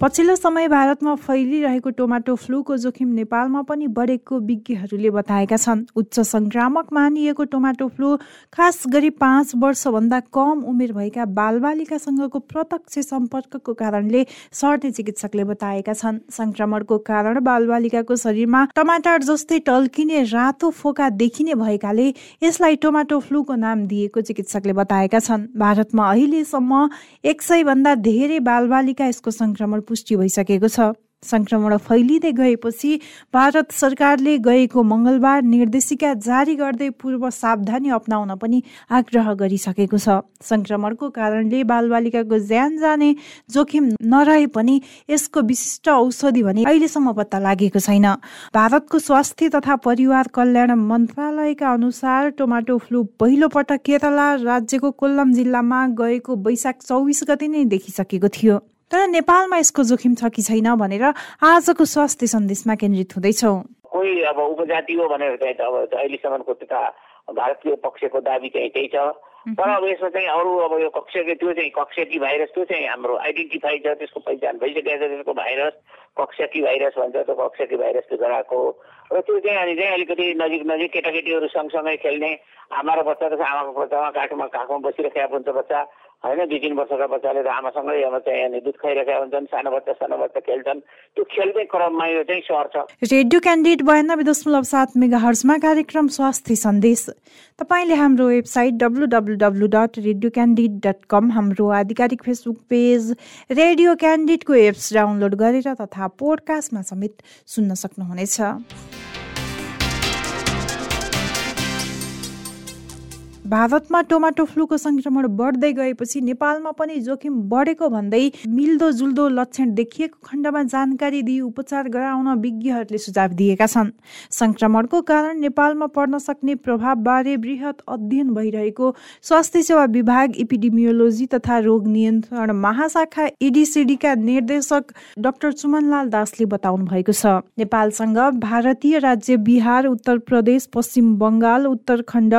पछिल्लो समय भारतमा फैलिरहेको टोमाटो फ्लूको जोखिम नेपालमा पनि बढेको विज्ञहरूले बताएका छन्। उच्च संक्रामक मानिएको टोमाटो फ्लू खास गरी पाँच वर्षभन्दा कम उमेर भएका बालबालिकासँगको प्रत्यक्ष सम्पर्कको कारणले सर्ने चिकित्सकले बताएका छन्। संक्रमणको कारण बालबालिकाको शरीरमा टमाटर जस्तै टल्किने रातो फोका देखिने भएकाले यसलाई टोमाटो फ्लूको नाम दिएको चिकित्सकले बताएका छन्। भारतमा अहिलेसम्म एक सय भन्दा धेरै बालबालिका यसको संक्रमण पुष्टि भइसकेको छ। संक्रमण फैलिँदै गएपछि भारत सरकारले गएको मङ्गलबार निर्देशिका जारी गर्दै पूर्व सावधानी अप्नाउन पनि आग्रह गरिसकेको छ। संक्रमणको कारणले बालबालिकाको ज्यान जाने जोखिम नरहे पनि यसको विशिष्ट औषधि भने अहिलेसम्म पत्ता लागेको छैन। भारतको स्वास्थ्य तथा परिवार कल्याण मन्त्रालयका अनुसार टोमाटो फ्लू पहिलो पटक केरला राज्यको कोल्लम जिल्लामा गएको वैशाख चौबिस गते नै देखिसकेको थियो। तर नेपालमा यसको जोखिम छ कि छैन भनेर आजको स्वास्थ्य सन्देशमा केन्द्रित हुँदैछौँ। कोही अब उपजाति हो भनेर चाहिँ अब अहिलेसम्मको त्यता भारतीय पक्षको दावी चाहिँ त्यही छ। तर अब यसमा चाहिँ अरू अब यो कक्षकी त्यो चाहिँ कक्षकी भाइरस त्यो चाहिँ हाम्रो आइडेन्टिफाई छ त्यसको पहिचान भइसकेको छ त्यसको भाइरस। कक्षकी भाइरस भन्छ त्यो कक्षकी भाइरसले गराएको र त्यो चाहिँ अनि चाहिँ अलिकति नजिक नजिक केटाकेटीहरू सँगसँगै खेल्ने। आमा र बच्चा त आमाको बच्चामा काखमा काखमा बसिरहेको हुन्छ बच्चा। होइन दुई तिन वर्षका बच्चाले त आमासँगै अब चाहिँ अनि दुध खाइरहेका हुन्छन् सानो बच्चा सानो बच्चा खेल्छन्। त्यो खेल्ने क्रममा यो चाहिँ सर्छ रेडियो क्यान्डिडेट बयानब्बे दशमलव सात मेगा हर्समा कार्यक्रम स्वास्थ्य सन्देश। तपाईँले हाम्रो website W W W dot radio candid dot com हाम्रो आधिकारिक फेसबुक पेज रेडियो क्यान्डिडको एप्स डाउनलोड गरेर तथा पोडकास्टमा समेत सुन्न सक्नुहुनेछ। भारतमा टोमाटो फ्लूको संक्रमण बढ्दै गएपछि नेपालमा पनि जोखिम बढेको भन्दै मिल्दो जुल्दो लक्षण देखिएको खण्डमा जानकारी दिई उपचार गराउन विज्ञहरूले सुझाव दिएका छन्। संक्रमणको कारण नेपालमा पर्न सक्ने प्रभावबारे वृहत अध्ययन भइरहेको स्वास्थ्य सेवा विभाग इपिडिमियोलोजी तथा रोग नियन्त्रण महाशाखा इडिसिडीका निर्देशक डाक्टर सुमनलाल दासले बताउनु भएको छ। नेपालसँग भारतीय राज्य बिहार उत्तर प्रदेश पश्चिम बङ्गाल उत्तरखण्ड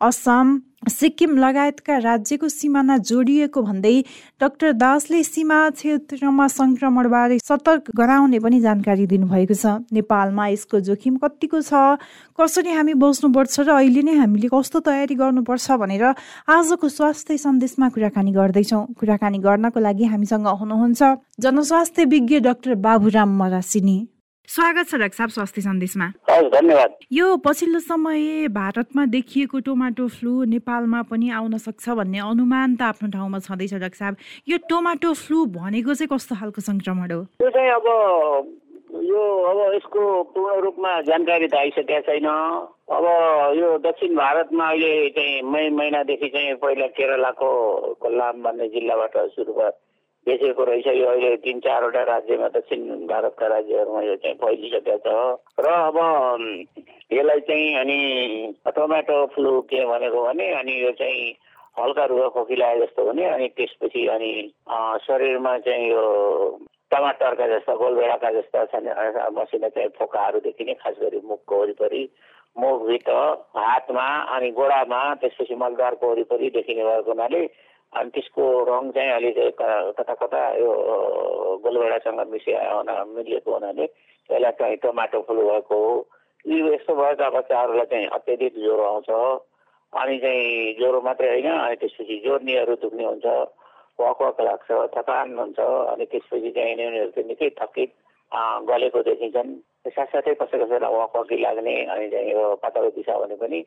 असम सिक्किम लगायतका राज्यको सिमाना जोडिएको भन्दै डाक्टर दासले सीमा क्षेत्रमा संक्रमणबारे सतर्क गराउने पनि जानकारी दिनुभएको छ। नेपालमा यसको जोखिम कतिको छ? कसरी हामी बस्नुपर्छ र अहिले नै हामीले कस्तो तयारी गर्नुपर्छ भनेर आजको स्वास्थ्य सन्देशमा कुराकानी गर्दैछौँ। कुराकानी गर्नको लागि हामीसँग हुनुहुन्छ जनस्वास्थ्य विज्ञ डाक्टर बाबुराम मरासिनी। स्वागत छ डाक्टर साहब स्वास्थ्य सन्देशमा। धन्यवाद। यो पछिल्लो समय भारतमा देखिएको टोमाटो फ्लू नेपालमा पनि आउन सक्छ भन्ने अनुमान त आफ्नो ठाउँमा छँदैछ डाक्टर साहब यो टोमाटो फ्लू भनेको चाहिँ कस्तो खालको संक्रमण हो? त्यो चाहिँ अब यो अब यसको पूर्ण रूपमा जानकारी त आइसकेका छैन। अब यो दक्षिण भारतमा अहिले चाहिँ मई महिनादेखि चाहिँ पहिला केरलाको कोल्लाम भन्ने जिल्लाबाट सुरु भयो बेचेको रहेछ यो अहिले तिन चारवटा राज्यमा दक्षिण भारतका राज्यहरूमा यो चाहिँ फैलिसकेको छ र अब यसलाई चाहिँ अनि टोमेटो फ्लू के भनेको भने अनि यो चाहिँ हल्का रुगा खोकी जस्तो हुने अनि त्यसपछि अनि शरीरमा चाहिँ यो टमाटरका जस्ता गोलभेडाका जस्ता मसिना चाहिँ फोकाहरू देखिने खास गरी मुखको वरिपरि। मुखभित्र हातमा अनि गोडामा त्यसपछि मलद्वारको वरिपरि देखिने भएको हुनाले अनि त्यसको रङ चाहिँ अलिक कता कता यो गोलभेडासँग मिसिया मिलिएको हुनाले त्यसलाई चाहिँ टमाटो फुल भएको हो। यो यस्तो भएका बच्चाहरूलाई चाहिँ अत्याधिक ज्वरो आउँछ। अनि चाहिँ ज्वरो मात्रै होइन अनि त्यसपछि जोर्नीहरू दुख्ने हुन्छ वक वक लाग्छ थकान हुन्छ अनि त्यसपछि चाहिँ उनीहरू चाहिँ निकै थकित गलेको देखिन्छन्। साथसाथै कसै कसैलाई वक वकी लाग्ने अनि चाहिँ यो पातलो दिशा भने पनि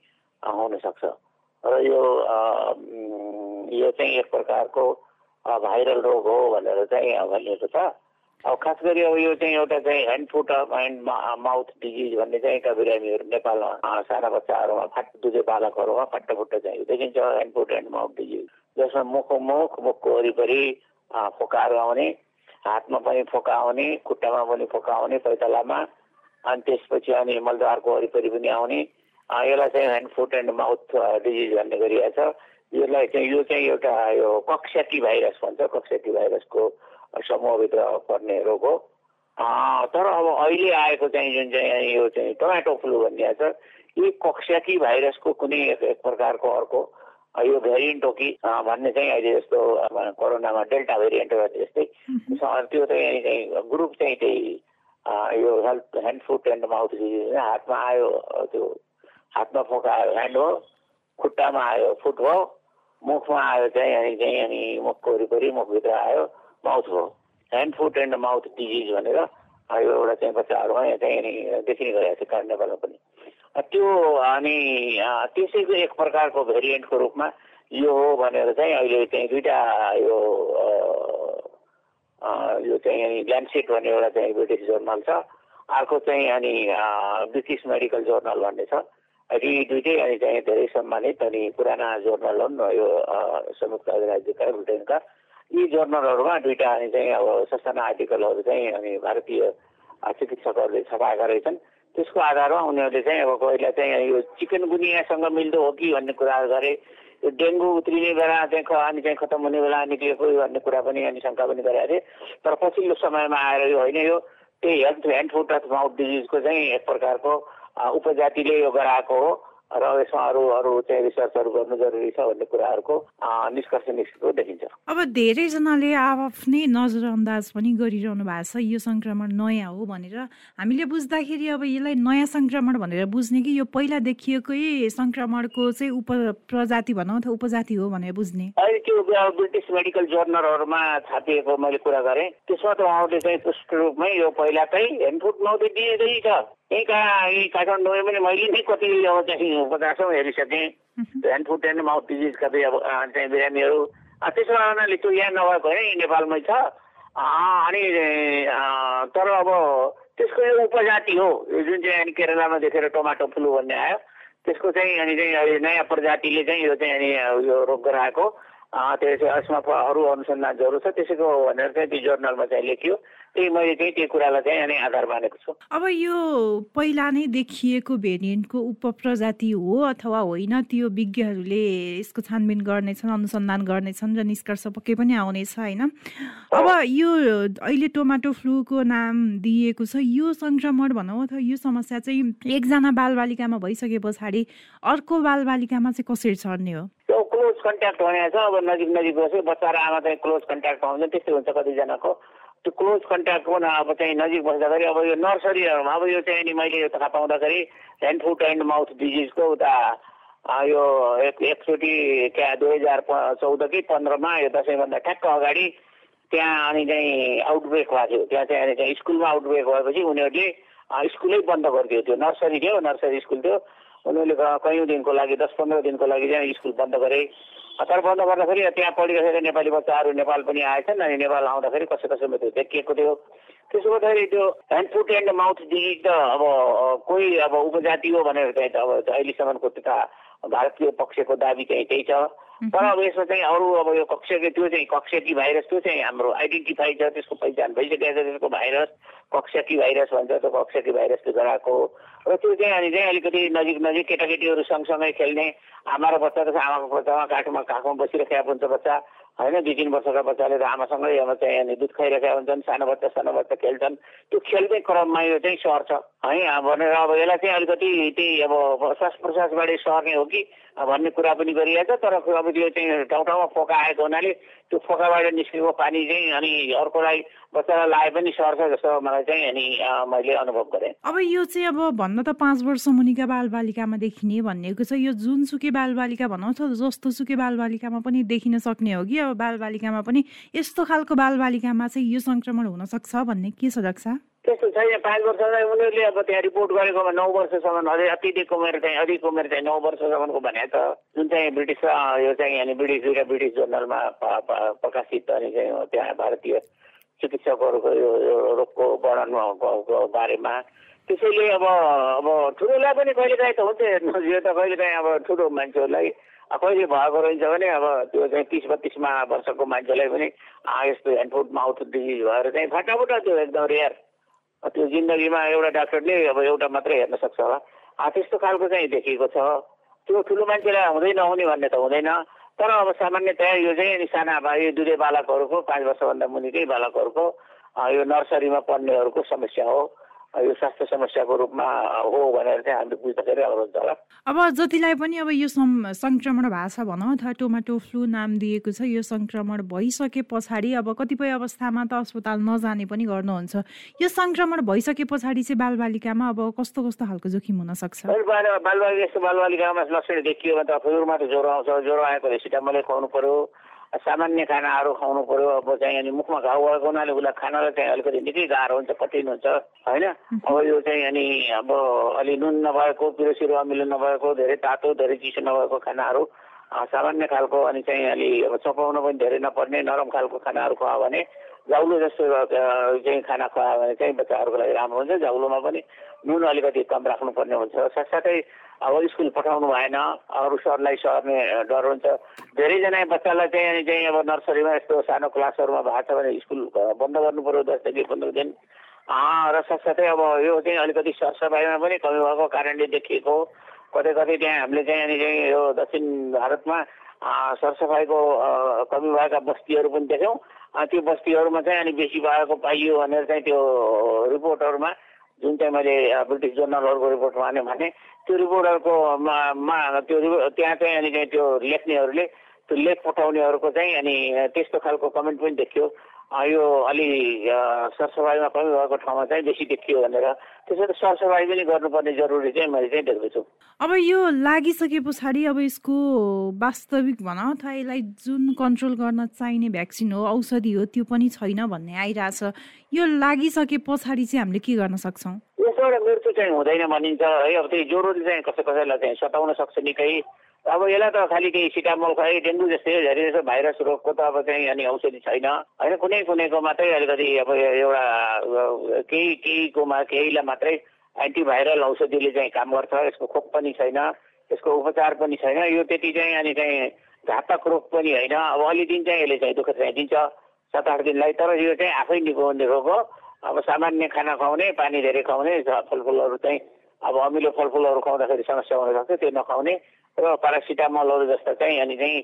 हुनसक्छ। र यो यो चाहिँ एक प्रकारको भाइरल रोग हो भनेर चाहिँ भनिएको छ। अब खास गरी अब यो चाहिँ एउटा चाहिँ hand foot and mouth disease भन्ने चाहिँ एका बिरामीहरू नेपालमा साना बच्चाहरूमा फाट दुधे बालकहरूमा फाटफुट्ट चाहिँ देखिन्छ hand foot and mouth disease जसमा मुख मुख मुखको वरिपरि फोकाहरू आउने हातमा पनि फोका आउने खुट्टामा पनि फोका आउने पैतालामा अनि त्यसपछि अनि मलद्वारको वरिपरि पनि आउने। यसलाई चाहिँ hand foot and mouth disease भन्ने गरिएको छ। यसलाई चाहिँ यो चाहिँ एउटा यो कक्स्याटी भाइरस भन्छ कक्स्याटी भाइरसको समूहभित्र पर्ने रोग हो। तर अब अहिले आएको चाहिँ जुन चाहिँ यो चाहिँ टोमेटो फ्लू भन्ने छ यी कक्स्याकी भाइरसको कुनै एक प्रकारको अर्को यो भेरिएन्ट हो कि भन्ने चाहिँ अहिले जस्तो कोरोनामा डेल्टा भेरिएन्ट जस्तै त्यो चाहिँ चाहिँ ग्रुप चाहिँ त्यही यो health hand foot and mouth disease हातमा आयो त्यो हातमा फोका आयो ह्यान्ड हो खुट्टामा आयो फुट हो। मुखमा आयो चाहिँ अनि चाहिँ अनि मुखको वरिपरि मुखभित्र आयो माउथ हो hand foot and mouth disease भनेर यो एउटा चाहिँ बच्चाहरूमा चाहिँ अनि देखिने गरेको छ नेपालमा पनि त्यो अनि त्यसैको एक प्रकारको भेरिएन्टको रूपमा यो हो भनेर चाहिँ अहिले चाहिँ दुइटा यो यो चाहिँ ल्यान्डसेट भन्ने एउटा चाहिँ ब्रिटिस जर्नल छ अर्को चाहिँ अनि ब्रिटिस मेडिकल जर्नल भन्ने छ यी दुइटै अनि चाहिँ धेरै सम्मानित अनि पुराना जर्नल हुन् यो संयुक्त राज्यका ब्रिटेनका यी जर्नलहरूमा दुइटा अनि चाहिँ अब ससाना आर्टिकलहरू चाहिँ अनि भारतीय चिकित्सकहरूले छपाएका रहेछन् त्यसको आधारमा उनीहरूले चाहिँ अब पहिला चाहिँ यो चिकन गुनियासँग मिल्दो हो कि भन्ने कुराहरू गरे यो डेङ्गु उत्रिने बेला चाहिँ अनि चाहिँ खतम हुने बेला निक्लिएको भन्ने कुरा पनि अनि शङ्का पनि गरेका थिए तर पछिल्लो समयमा आएर यो होइन यो त्यही health hand foot of mouth डिजिजको चाहिँ एक प्रकारको उपजातिले यो गराएको हो र यसमा अरू अरू चाहिँ रिसर्चहरू गर्नु जरुरी छ भन्ने कुराहरूको निष्कर्ष निस्केको देखिन्छ अब धेरैजनाले आफ्नै नजरअन्दाज पनि गरिरहनु भएको छ यो सङ्क्रमण नयाँ हो भनेर। हामीले बुझ्दाखेरि अब यसलाई नयाँ सङ्क्रमण भनेर बुझ्ने कि यो पहिला देखिएकै सङ्क्रमणको चाहिँ उप प्रजाति भनौँ अथवा उपजाति हो भनेर बुझ्ने? अहिले त्यो ब्रिटिस मेडिकल जर्नलहरूमा छापिएको मैले कुरा गरेँ। त्यसमा त उहाँहरूले चाहिँ पुष्ट रूपमै यो पहिलाकै हेन्डफुट नौते दिएकै छ। यहीँ कहाँ यहीँ काठमाडौँमा पनि मैले नै कति अब चाहिँ पचासौँ हेरिसकेँ ह्यान्ड फुट एन्ड माउथ डिजिजका चाहिँ अब चाहिँ बिरामीहरू त्यसो कारणले त्यो यहाँ नभएको होइन नेपालमै छ अनि तर अब त्यसको यो उपजाति हो यो जुन चाहिँ अनि केरलामा देखेर टमाटो फ्लू भन्ने आयो त्यसको चाहिँ अनि चाहिँ अहिले नयाँ प्रजातिले चाहिँ यो चाहिँ अनि यो रोग गराएको त्यो चाहिँ यसमा अरू अनुसन्धान जरुर छ त्यसैको भनेर चाहिँ त्यो जर्नलमा चाहिँ लेखियो। त्यही मैले चाहिँ त्यो कुरालाई चाहिँ अनि आधार मानेको छु। अब यो पहिला नै देखिएको भेरिएन्टको उपप्रजाति हो अथवा होइन त्यो विज्ञहरूले यसको छानबिन गर्नेछन् अनुसन्धान गर्नेछन् र निष्कर्ष पक्कै पनि आउनेछ होइन? अब यो अहिले टोमाटो फ्लूको नाम दिएको छ यो सङ्क्रमण भनौँ अथवा यो समस्या चाहिँ एकजना बालबालिकामा भइसके पछाडि अर्को बालबालिकामा चाहिँ कसरी सर्ने हो? क्लोज कन्ट्याक्ट भनेको छ अब नजिक नजिक बस्यो बच्चा र आमा चाहिँ क्लोज कन्ट्याक्ट पाउँछ त्यस्तै हुन्छ कतिजनाको। त्यो क्लोज कन्ट्याक्टको न अब चाहिँ नजिक बस्दाखेरि अब यो नर्सरीहरूमा अब यो चाहिँ नि मैले थाहा पाउँदाखेरि ह्यान्ड फुट एन्ड माउथ डिजिजको उता यो एक एकचोटि क्या दुई हजार चौध कि पन्ध्रमा यो दसैँभन्दा ठ्याक्क अगाडि त्यहाँ अनि चाहिँ आउटब्रेक भएको थियो। त्यहाँ चाहिँ अनि चाहिँ स्कुलमा आउटब्रेक भएपछि उनीहरूले स्कुलै बन्द गरिदियो। त्यो नर्सरी थियो नर्सरी स्कुल थियो। उनीहरूले कयौँ दिनको लागि दस पन्ध्र दिनको लागि चाहिँ स्कुल बन्द गरे। तर बन्द गर्दाखेरि त्यहाँ पढिरहेको नेपाली बच्चाहरू नेपाल पनि आएछन् अनि नेपाल आउँदाखेरि कसै कसैमा त्यो देखिएको थियो। त्यसो गर्दाखेरि त्यो hand foot and mouth disease त अब कोही अब उपजाति हो भनेर चाहिँ अब अहिलेसम्मको त्यता भारतीय पक्षको दाबी चाहिँ त्यही छ। तर अब यसमा चाहिँ अरू अब यो कक्षकी त्यो चाहिँ कक्षकी भाइरस त्यो चाहिँ हाम्रो आइडेन्टिफाई छ त्यसको पहिचान भइसकेको छ त्यसको भाइरस कक्षकी भाइरस भन्छ त्यो कक्षकी भाइरसले गराएको र त्यो चाहिँ अनि चाहिँ अलिकति नजिक नजिक केटाकेटीहरू सँगसँगै खेल्ने आमा र बच्चा त आमाको बच्चामा काठमा काखमा बसिरहेको हुन्छ बच्चा होइन दुई तिन वर्षका बच्चाले त आमासँगै अब चाहिँ अनि दुध खाइरहेका हुन्छन् सानो बच्चा सानो बच्चा खेल्छन् त्यो खेल्ने क्रममा यो चाहिँ सर्छ है भनेर अब यसलाई चाहिँ अलिकति त्यही अब श्वास प्रश्वासबाट सर्ने हो कि। भन्ने कुरा पनि गरिरहेको छ तर अब त्यो चाहिँ ठाउँ ठाउँमा फोका आएको हुनाले त्यो फोकाबाट निस्केको पानी चाहिँ अनि अर्कोलाई बच्चालाई लाए पनि सर्छ जस्तो मलाई चाहिँ अनि मैले अनुभव गरेँ। अब यो चाहिँ अब भन्न त पाँच वर्ष मुनिका बालबालिकामा देखिने भन्नेको छ। यो जुनसुकै बालबालिका भनौँ त जस्तो सुकै बालबालिकामा पनि देखिन सक्ने हो कि। अब बालबालिकामा पनि यस्तो खालको बालबालिकामा चाहिँ यो सङ्क्रमण हुनसक्छ भन्ने के छ त्यस्तो छैन पाँच वर्ष उनीहरूले अब त्यहाँ रिपोर्ट गरेकोमा नौ वर्षसम्म अझै अत्यधिक उमेर चाहिँ अधिक उमेर चाहिँ नौ वर्षसम्मको भने त जुन चाहिँ ब्रिटिस यो चाहिँ अनि ब्रिटिस दुइटा ब्रिटिस जर्नलमा प्रकाशित अनि चाहिँ त्यहाँ भारतीय चिकित्सकहरूको यो रोगको वर्णनको बारेमा। त्यसैले अब अब ठुलोलाई पनि कहिलेकाहीँ त हुन्छ हेर्नुहोस् यो त कहिलेकाहीँ अब ठुलो मान्छेहरूलाई कहिले भएको रहन्छ भने अब त्यो चाहिँ तिस बत्तिसमा वर्षको मान्छेलाई पनि यस्तो ह्यान्डफुट माउथ डिजिज भएर चाहिँ फाटाफुटा त्यो एकदम रेयर त्यो जिन्दगीमा एउटा डाक्टरले अब एउटा मात्रै हेर्न सक्छ होला। त्यस्तो खालको चाहिँ देखिएको छ। त्यो ठुलो मान्छेलाई हुँदै नहुने भन्ने त हुँदैन। तर अब सामान्यतया यो चाहिँ साना यो दुधे बालकहरूको पाँच वर्षभन्दा मुनिकै बालकहरूको यो नर्सरीमा पढ्नेहरूको समस्या हो। यो स्वास्थ्य समस्याको रूपमा हो भनेर चाहिँ हामीले बुझ्दाखेरि हुन्छ होला। अब जतिलाई पनि अब यो सङ्क्रमण भाषा भनौँ अथवा टोमाटो फ्लू नाम दिएको छ यो सङ्क्रमण भइसके पछाडि अब कतिपय अवस्थामा त अस्पताल नजाने पनि गर्नुहुन्छ। यो सङ्क्रमण भइसके पछाडि चाहिँ बालबालिकामा अब कस्तो कस्तो खालको जोखिम हुनसक्छ? बालबालिका यस्तो बालबालिकामा लक्षण देखियो भने त सुरुमा त ज्वरो आउँछ ज्वरो आएको सिटामलै खुवाउनु पऱ्यो सामान्य खानाहरू खुवाउनु पऱ्यो अब चाहिँ अनि मुखमा घाउ भएको हुनाले उसलाई खानालाई चाहिँ अलिकति निकै गाह्रो हुन्छ कठिन हुन्छ होइन? अब यो चाहिँ अनि अब अलि नुन नभएको पिरोसिरो अमिलो नभएको धेरै तातो धेरै चिसो नभएको खानाहरू सामान्य खालको अनि चाहिँ अलि अब चपाउन पनि धेरै नपर्ने नरम खालको खानाहरू खुवायो भने जाउलो जस्तो चाहिँ खाना खुवायो भने चाहिँ बच्चाहरूको लागि राम्रो हुन्छ। जाउलोमा पनि नुन अलिकति कम राख्नुपर्ने हुन्छ। साथसाथै अब स्कुल पठाउनु भएन। अरू सरलाई सर्ने डर हुन्छ। धेरैजना बच्चालाई चाहिँ अनि चाहिँ अब नर्सरीमा यस्तो सानो क्लासहरूमा भएको छ भने स्कुल बन्द गर्नु पऱ्यो दसदेखि पन्ध्र दिन र साथसाथै अब यो चाहिँ अलिकति सरसफाइमा पनि कमी भएको कारणले देखिएको कतै कतै त्यहाँ हामीले चाहिँ अनि चाहिँ यो दक्षिण भारतमा सरसफाइको कमी भएका बस्तीहरू पनि देख्यौँ। त्यो बस्तीहरूमा चाहिँ अनि बेसी भएको पाइयो भनेर चाहिँ त्यो रिपोर्टहरूमा जुन चाहिँ मैले ब्रिटिस जर्नलहरूको रिपोर्टमा भने त्यो रिपोर्टरको मा त्यो त्यहाँ चाहिँ अनि त्यो लेख्नेहरूले त्यो लेख पठाउनेहरूको चाहिँ अनि त्यस्तो खालको कमेन्ट पनि देखियो। यो अलि सरसफाइमा कमी भएको ठाउँमा चाहिँ बेसी देखियो भनेर। त्यसो त सरसफाइ पनि गर्नुपर्ने जरुरी चाहिँ मैले चाहिँ देख्दैछु। अब यो लागिसके पछाडि अब यसको वास्तविक भनौँ अथवा यसलाई जुन कन्ट्रोल गर्न चाहिने भ्याक्सिन हो औषधि हो त्यो पनि छैन भन्ने आइरहेछ। यो लागिसके पछाडि चाहिँ हामीले के गर्न सक्छौँ? यसबाट मृत्यु चाहिँ हुँदैन भनिन्छ है। अब त्यही ज्वरोले चाहिँ कसै कसैलाई चाहिँ सताउन सक्छ निकै। अब यसलाई त खालि केही सिटामोल खुवाइ डेङ्गु जस्तै धेरै जस्तो भाइरस रोगको त अब चाहिँ अनि औषधि छैन। होइन कुनै कुनैको मात्रै अलिकति अब एउटा केही केहीकोमा केहीलाई मात्रै एन्टिभाइरल औषधिले चाहिँ काम गर्छ यसको खोप पनि छैन यसको उपचार पनि छैन यो त्यति चाहिँ अनि चाहिँ घातक रोग पनि होइन। अब अलि दिन चाहिँ यसले चाहिँ दुःख चाहिँ दिन्छ सात आठ दिनलाई तर यो चाहिँ आफै निको हुने रोग हो। अब सामान्य खाना खुवाउने पानी धेरै खुवाउने फलफुलहरू चाहिँ अब अमिलो फलफुलहरू खुवाउँदाखेरि समस्या हुनसक्छ त्यो नखुवाउने। र पारासिटामलहरू जस्तो चाहिँ अनि चाहिँ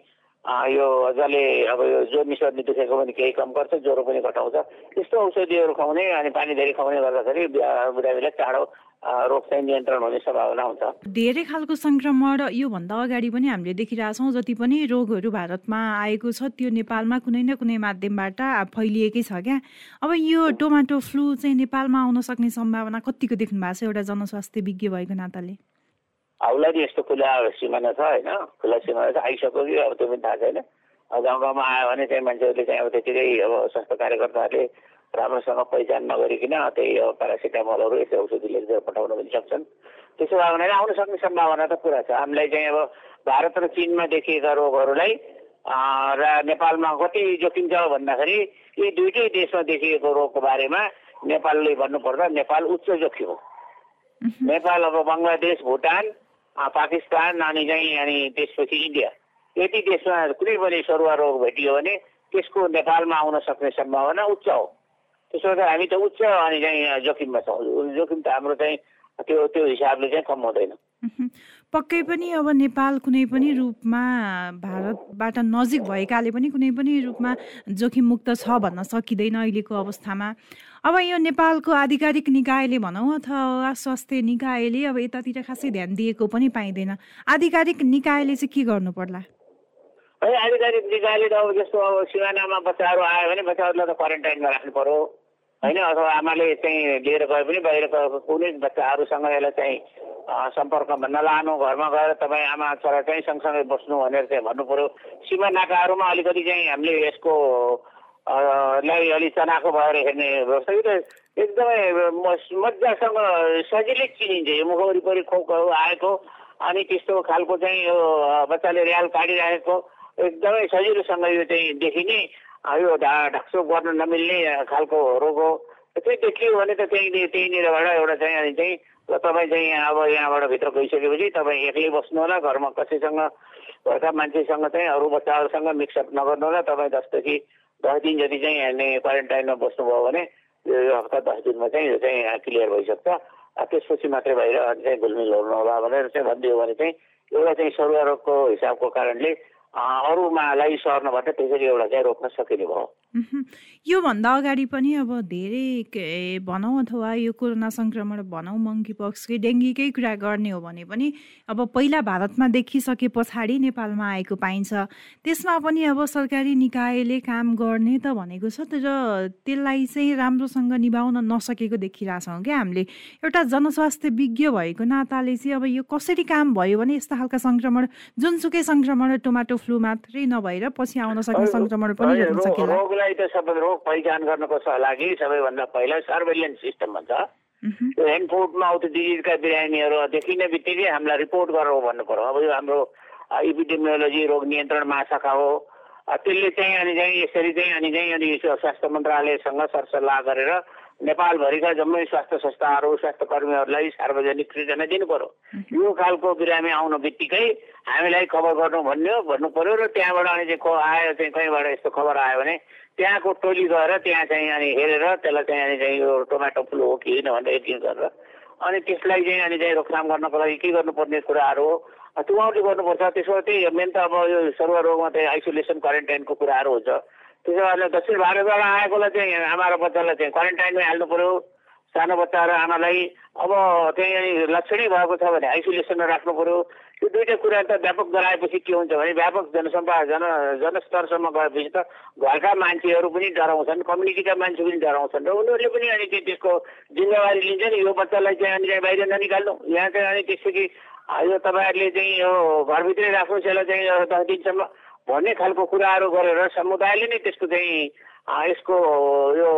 यो जसले अब यो जोर्नी सर्नी दुखेको पनि केही कम गर्छ ज्वरो पनि घटाउँछ। त्यस्तो औषधिहरू खुवाउने अनि पानी धेरै खुवाउने गर्दाखेरि बिरामीलाई चाँडो रोग चाहिँ नियन्त्रण हुने सम्भावना हुन्छ। धेरै खालको सङ्क्रमण योभन्दा अगाडि पनि हामीले देखिरहेछौँ जति पनि रोगहरू भारतमा आएको छ त्यो नेपालमा कुनै न कुनै माध्यमबाट फैलिएकै छ क्या। अब यो टोमाटो फ्लू चाहिँ नेपालमा आउन सक्ने सम्भावना कतिको देख्नु भएको छ? एउटा जनस्वास्थ्य विज्ञ भएको नाताले। हाउलाई नि यस्तो खुला सिमाना छ होइन खुला सिमाना छ आइसक्यो कि अब त्यो पनि थाहा छैन अब गाउँ गाउँमा आयो भने चाहिँ मान्छेहरूले चाहिँ अब त्यतिकै अब स्वास्थ्य कार्यकर्ताहरूले राम्रोसँग पहिचान नगरिकन त्यही अब प्यारासिटामलहरू यस्तो औषधि लेखेर पठाउन पनि सक्छन् त्यसो भयो भने आउन सक्ने सम्भावना त पुरा छ हामीलाई चाहिँ अब भारत र चिनमा देखिएका रोगहरूलाई र नेपालमा कति जोखिम छ भन्दाखेरि यी दुइटै देशमा देखिएको रोगको बारेमा नेपालले भन्नुपर्दा नेपाल उच्च जोखिम हो नेपाल अब बङ्गलादेश भुटान पाकिस्तान अनि चाहिँ अनि त्यसपछि इन्डिया यति देशमा कुनै पनि सरुवा रोग भेटियो भने त्यसको नेपालमा आउन सक्ने सम्भावना उच्च हो त्यसो गर्दा हामी त उच्च अनि चाहिँ जोखिममा छौँ जोखिम त हाम्रो चाहिँ त्यो त्यो हिसाबले चाहिँ कम हुँदैन पक्कै पनि अब नेपाल कुनै पनि रूपमा भारतबाट नजिक भएकाले पनि कुनै पनि रूपमा जोखिम मुक्त छ भन्न सकिँदैन अहिलेको अवस्थामा अब यो नेपालको आधिकारिक निकायले भनौँ अथवा स्वास्थ्य निकायले अब यतातिर खासै ध्यान दिएको पनि पाइँदैन। आधिकारिक निकायले चाहिँ के गर्नु पर्ला? है आधिकारिक निकायले त अब जस्तो अब सिमानामा बच्चाहरू आयो भने बच्चाहरूलाई त क्वारेन्टाइनमा राख्नु पर्यो। होइन अथवा आमाले चाहिँ लिएर गए पनि बाहिर कुनै बच्चाहरूसँग यसलाई चाहिँ सम्पर्कमा नलानु घरमा गएर तपाईँ आमा छोरा चाहिँ सँगसँगै बस्नु भनेर चाहिँ भन्नु पऱ्यो सीमा नाकाहरूमा अलिकति चाहिँ हामीले यसको लाई अलि चनाको भएर हेर्ने यो त एकदमै मजासँग सजिलै चिनिन्छ यो मुख वरिपरि खोकहरू आएको अनि त्यस्तो खालको चाहिँ यो बच्चाले र्याल काटिराखेको एकदमै सजिलोसँग यो चाहिँ देखिने यो ढा ढाकछोप गर्न नमिल्ने खालको रोग हो त्यही देखियो भने त त्यहीँ त्यहीँनिरबाट एउटा चाहिँ अनि चाहिँ तपाईँ चाहिँ अब यहाँबाट भित्र गइसकेपछि तपाईँ एक्लै बस्नु होला घरमा कसैसँग घरका मान्छेसँग चाहिँ अरू बच्चाहरूसँग मिक्सअप नगर्नु होला तपाईँ दसदेखि दस दिन जति चाहिँ क्वारेन्टाइनमा बस्नुभयो भने यो हप्ता दस दिनमा चाहिँ यो चाहिँ क्लियर भइसक्छ। त्यसपछि मात्रै बाहिर चाहिँ घुलमिल होला भनेर चाहिँ भनिदियो भने चाहिँ एउटा चाहिँ सरुवा हिसाबको कारणले अरूमालाई सर्नबाट त्यसरी एउटा चाहिँ रोक्न सकिने भयो। योभन्दा अगाडि पनि अब धेरै भनौँ अथवा यो कोरोना सङ्क्रमण भनौँ मङ्की पक्सकै डेङ्गीकै कुरा गर्ने हो भने पनि अब पहिला भारतमा देखिसके पछाडि नेपालमा आएको पाइन्छ। त्यसमा पनि अब सरकारी निकायले काम गर्ने त भनेको छ तर त्यसलाई चाहिँ राम्रोसँग निभाउन नसकेको देखिरहेछौँ क्या हामीले। एउटा जनस्वास्थ्य विज्ञ भएको नाताले चाहिँ अब यो कसरी काम भयो भने यस्ता खालका सङ्क्रमण जुनसुकै सङ्क्रमण टोमाटो फ्लू मात्रै नभएर पछि आउन सक्ने सङ्क्रमण पनि रोक्न सकेला। हामीलाई त सबै रोग पहिचान गर्नको लागि सबैभन्दा पहिला सर्भेलियन्स सिस्टम भन्छ। यो ह्यान्ड फुडमा आउँथ्यो डिजिजका बिरामीहरू देखिने बित्तिकै हामीलाई रिपोर्ट गरेर भन्नु पर्यो अब यो हाम्रो इपिडेमियोलोजी रोग नियन्त्रण महाशाखा हो। त्यसले चाहिँ अनि चाहिँ यसरी चाहिँ अनि चाहिँ अनि स्वास्थ्य मन्त्रालयसँग सरसल्लाह गरेर नेपालभरिका जम्मै स्वास्थ्य संस्थाहरू स्वास्थ्य कर्मीहरूलाई सार्वजनिक सृजना दिनु पर्यो यो खालको बिरामी आउनु बित्तिकै हामीलाई खबर गर्नु भन्यो भन्नु पर्यो र त्यहाँबाट अनि चाहिँ आयो चाहिँ कहीँबाट यस्तो खबर आयो भने त्यहाँको टोली गएर त्यहाँ चाहिँ अनि हेरेर त्यसलाई चाहिँ अनि चाहिँ यो टोमेटो फ्लू हो कि होइन भनेर एडिट गरेर अनि त्यसलाई चाहिँ अनि चाहिँ रोकथाम गर्नको लागि के गर्नुपर्ने कुराहरू हो त्यो उहाँले गर्नुपर्छ। त्यसो त्यही मेन त अब यो सर्वरोगमा चाहिँ आइसोलेसन क्वारेन्टाइनको कुराहरू हुन्छ। त्यसो भएर दक्षिण भारतबाट आएकोलाई चाहिँ आमा र बच्चालाई चाहिँ क्वारेन्टाइनमै हाल्नु पऱ्यो सानो बच्चा र आमालाई अब चाहिँ लक्षणै भएको छ भने आइसोलेसनमा राख्नु पऱ्यो यो दुइटा कुरा त व्यापक गराएपछि के हुन्छ भने व्यापक जनसम्पा जन जनस्तरसम्म गएपछि त घरका मान्छेहरू पनि डराउँछन् कम्युनिटीका मान्छे पनि डराउँछन् र उनीहरूले पनि अनि त्यसको जिम्मेवारी लिन्छ नि यो बच्चालाई चाहिँ अनि बाहिर ननिकाल्नु। यहाँ चाहिँ अनि त्यसपछि यो तपाईँहरूले चाहिँ यो घरभित्रै राख्नुहोस् यसलाई चाहिँ दस दिनसम्म भन्ने खालको कुराहरू गरेर समुदायले नै त्यसको चाहिँ यसको यो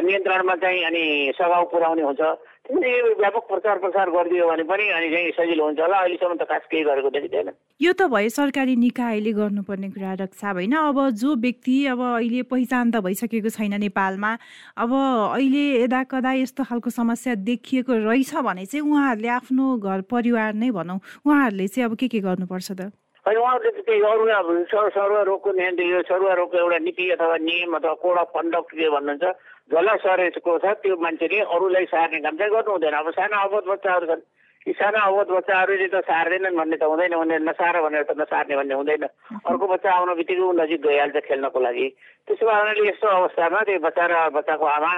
नियन्त्रणमा चाहिँ अनि सघाउ पुर्याउने हुन्छ। व्यापक प्रचार प्रसार गरिदियो भने पनि अनि चाहिँ सजिलो हुन्छ होला। अहिलेसम्म त खास केही गरेको देखिँदैन। यो त भयो सरकारी निकायले गर्नुपर्ने कुरा रक्षा होइन अब जो व्यक्ति अब अहिले पहिचान त भइसकेको छैन नेपालमा अब अहिले यदा कदा यस्तो खालको समस्या देखिएको रहेछ भने चाहिँ उहाँहरूले आफ्नो घर परिवार नै भनौँ। उहाँहरूले चाहिँ अब के के गर्नुपर्छ त? होइन उहाँहरूले त त्यही अरू अब सरुवा रोगको यो सरुवा रोगको एउटा नीति अथवा नियम अथवा कोड अफ कन्डक्ट के भन्नुहुन्छ जसलाई सरेको छ त्यो मान्छेले अरूलाई सार्ने काम चाहिँ गर्नु हुँदैन। अब सानो अवध बच्चाहरू छन्। यी सानो अवध बच्चाहरूले त सार्दैनन् भन्ने त हुँदैन। भने नसार भनेर त नसार्ने भन्ने हुँदैन। अर्को बच्चा आउन बित्तिकै ऊ नजिक गइहाल्छ खेल्नको लागि। त्यसो भए यस्तो अवस्थामा त्यो बच्चा र बच्चाको आमा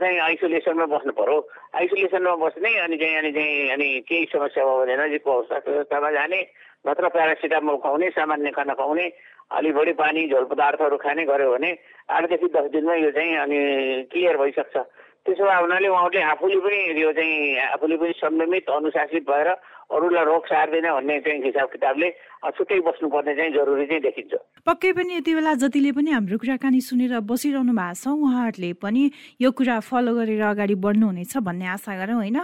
चाहिँ आइसोलेसनमा बस्नु पऱ्यो आइसोलेसनमा बस्ने अनि चाहिँ अनि चाहिँ अनि केही समस्या भयो भने नजिकको अवस्थामा जाने। नत्र प्यारासिटामोल खुवाउने सामान्य खाना खुवाउने अलि बढी पानी झोल पदार्थहरू खाने गऱ्यो भने आठदेखि दस दिनमा यो चाहिँ अनि क्लियर भइसक्छ। त्यसो भए हुनाले उहाँहरूले आफूले पनि यो चाहिँ आफूले पनि संयमित अनुशासित भएर अरूलाई रोग सार्दैन भन्ने चाहिँ हिसाब किताबले छुट्टै बस्नुपर्ने चाहिँ जरुरी चाहिँ देखिन्छ। पक्कै पनि यति बेला जतिले पनि हाम्रो कुराकानी सुनेर बसिरहनु भएको छ उहाँहरूले पनि यो कुरा फलो गरेर अगाडि बढ्नुहुनेछ भन्ने आशा गरौँ होइन?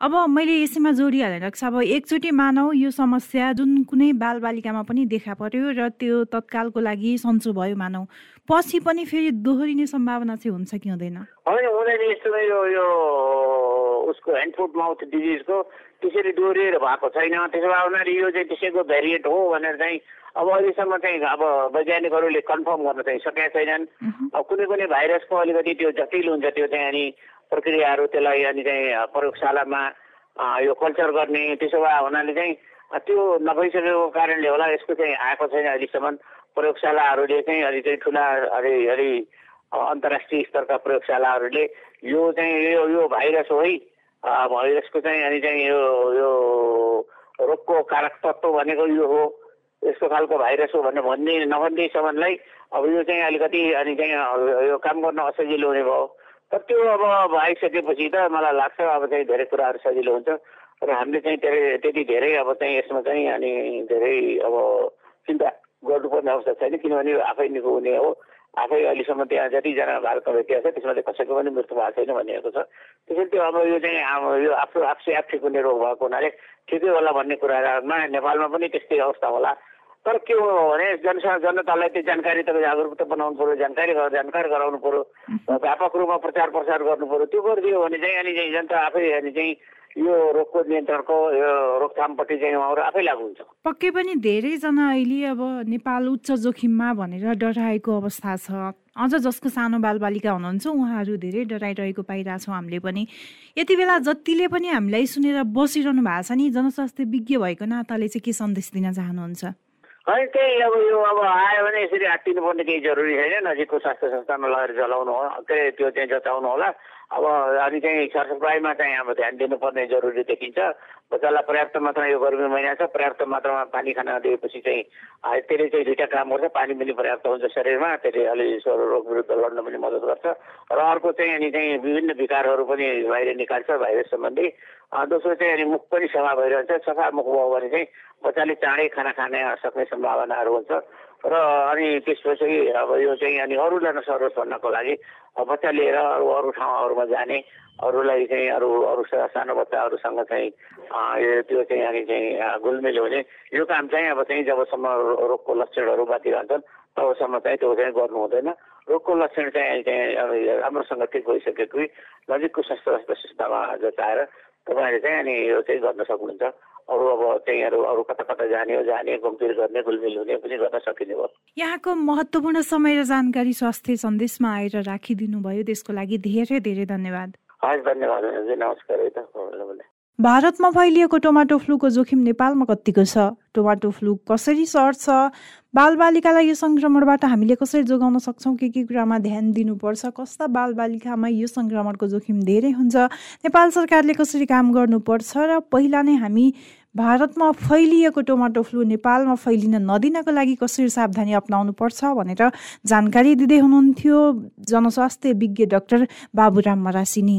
अब मैले यसैमा जोडिहालेर अब एकचोटि मानौ यो समस्या जुन कुनै बालबालिकामा पनि देखा पर्यो र त्यो तत्कालको लागि सन्चो भयो मानौ। पछि पनि फेरि दोहोरिने सम्भावना चाहिँ हुन्छ कि हुँदैन? होइन हुँदैन यस्तो यो यो उसको ह्यान्ड फुट माउथ डिजिजको त्यसरी डोरिएर भएको छैन। त्यसो भए उनीहरूले यो चाहिँ त्यसैको भेरिएन्ट हो भनेर चाहिँ अब अहिलेसम्म चाहिँ अब वैज्ञानिकहरूले कन्फर्म गर्न चाहिँ सकेका छैनन्। अब कुनै कुनै भाइरसको अलिकति त्यो जटिल हुन्छ त्यो चाहिँ अनि प्रक्रियाहरू त्यसलाई अनि चाहिँ प्रयोगशालामा यो कल्चर गर्ने त्यसो भए हुनाले चाहिँ त्यो नभइसकेको कारणले होला यसको चाहिँ आएको छैन अहिलेसम्म। प्रयोगशालाहरूले चाहिँ अलि चाहिँ ठुला अलि अलि अन्तर्राष्ट्रिय स्तरका प्रयोगशालाहरूले यो चाहिँ यो यो भाइरस है भाइरसको चाहिँ अनि चाहिँ यो यो रोगको कारक तत्त्व भनेको यो हो। यस्तो खालको भाइरस हो भनेर भन्ने नभन्दैसम्मलाई अब यो चाहिँ अलिकति अनि चाहिँ यो काम गर्न असजिलो हुने भयो। तर त्यो अब आइसकेपछि त मलाई लाग्छ अब चाहिँ धेरै कुराहरू सजिलो हुन्छ। र हामीले चाहिँ धेरै त्यति धेरै अब चाहिँ यसमा चाहिँ अनि धेरै अब चिन्ता गर्नुपर्ने अवस्था छैन किनभने आफै निको हुने हो। आफै अहिलेसम्म त्यहाँ जतिजना भारतका व्यक्तिहरू छ त्यसमा कसैको पनि मृत्यु भएको छैन भनिएको छ। त्यसैले त्यो अब यो चाहिँ यो आफ्नो आफसे आफ ठिक हुने रोग भएको हुनाले ठिकै होला भन्ने कुरामा नेपालमा पनि त्यस्तै अवस्था होला। तर के हो भने जन जनतालाई त्यो जानकारी तपाईँ जागरुकता बनाउनु पऱ्यो जानकारी जानकारी गराउनु पऱ्यो व्यापक रूपमा प्रचार प्रसार गर्नु पऱ्यो त्यो गरिदियो भने चाहिँ अनि चाहिँ जनता आफै अनि चाहिँ यो रोगको नियन्त्रणको यो रोकथामपट्टि चाहिँ उहाँहरू आफै लागु हुन्छ। पक्कै पनि धेरैजना अहिले अब नेपाल उच्च जोखिममा भनेर डराएको अवस्था छ। अझ जसको सानो बालबालिका हुनुहुन्छ उहाँहरू धेरै डराइरहेको पाइरहेछौँ हामीले पनि। यति बेला जतिले पनि हामीलाई सुनेर बसिरहनु भएको छ नि जनस्वास्थ्य विज्ञ भएको नाताले चाहिँ के सन्देश दिन चाहनुहुन्छ? है त्यही अब यो अब आयो भने यसरी हात्तिनु पर्ने केही जरुरी छैन नजिकको स्वास्थ्य संस्थानमा लगेर चलाउनु हो। के त्यो चाहिँ जचाउनु होला। अब अनि चाहिँ सरसफाइमा चाहिँ अब ध्यान दिनुपर्ने जरुरी देखिन्छ। बच्चालाई पर्याप्त मात्रामा यो गर्मी महिना छ पर्याप्त मात्रामा पानी खान दिएपछि चाहिँ त्यसले चाहिँ दुइटा काम गर्छ पानी पनि पर्याप्त हुन्छ शरीरमा त्यसले अलि रोग विरुद्ध लड्न पनि मद्दत गर्छ। र अर्को चाहिँ अनि चाहिँ विभिन्न विकारहरू पनि बाहिर निकाल्छ भाइरस सम्बन्धी। दोस्रो चाहिँ अनि मुख पनि सफा भइरहन्छ सफा मुख भयो भने चाहिँ बच्चाले चाँडै खाना खाने सक्ने सम्भावनाहरू हुन्छ। र अनि त्यसपछि अब यो चाहिँ अनि अरूलाई नसरोस् भन्नको लागि बच्चा लिएर अरू अरू ठाउँहरूमा जाने अरूलाई चाहिँ अरू अरू सानो बच्चाहरूसँग चाहिँ त्यो चाहिँ अनि चाहिँ घुलमिल हुने। यो काम चाहिँ अब चाहिँ जबसम्म रोगको लक्षणहरू बाँकी रहन्छन् तबसम्म चाहिँ त्यो चाहिँ गर्नु हुँदैन। रोगको लक्षण चाहिँ चाहिँ राम्रोसँग ठिक भइसकेको नजिकको स्वास्थ्य संस्थामा जचाएर तपाईँले चाहिँ अनि यो चाहिँ गर्न सक्नुहुन्छ। अरू अब चाहिँ अरू अरू कता कता जाने हो जाने घुमफिर गर्ने घुलमिल हुने पनि गर्न सकिने भयो यहाँको महत्त्वपूर्ण समय र जानकारी स्वास्थ्य सन्देशमा आएर राखिदिनु भयो त्यसको लागि धेरै धेरै धन्यवाद। हस् धन्यवाद नमस्कार है त भारतमा फैलिएको टोमाटो फ्लूको जोखिम नेपालमा कतिको छ? टोमाटो फ्लू कसरी सर्छ? बालबालिकालाई यो सङ्क्रमणबाट हामीले कसरी जोगाउन सक्छौँ? के के कुरामा ध्यान दिनुपर्छ? कस्ता बालबालिकामा यो सङ्क्रमणको जोखिम धेरै हुन्छ? नेपाल सरकारले कसरी काम गर्नुपर्छ? र पहिला नै हामी भारतमा फैलिएको टोमाटो फ्लू नेपालमा फैलिन नदिनको लागि कसरी सावधानी अप्नाउनु पर्छ भनेर जानकारी दिँदै हुनुहुन्थ्यो। जनस्वास्थ्य विज्ञ doctor Baburam Marasini.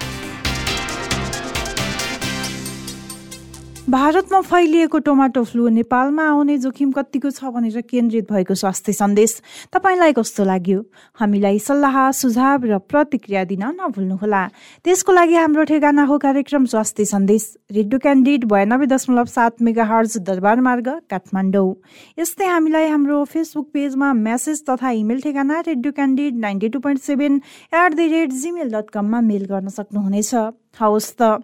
भारतमा फैलिएको टोमाटो फ्लू नेपालमा आउने जोखिम कतिको छ भनेर केन्द्रित भएको स्वास्थ्य सन्देश। तपाईँलाई कस्तो लाग्यो? हामीलाई सल्लाह सुझाव र प्रतिक्रिया दिन नभुल्नुहोला। त्यसको लागि हाम्रो ठेगाना हो कार्यक्रम स्वास्थ्य सन्देश। रेडियो क्यान्डिड बयानब्बे दशमलव सात मेगा हर्ज दरबार मार्ग काठमाडौँ। यस्तै हामीलाई हाम्रो फेसबुक पेजमा मेसेज तथा इमेल ठेगाना radio candid ninety two point seven at the rate Gmail dot कममा मेल गर्न सक्नुहुनेछ। हवस् त।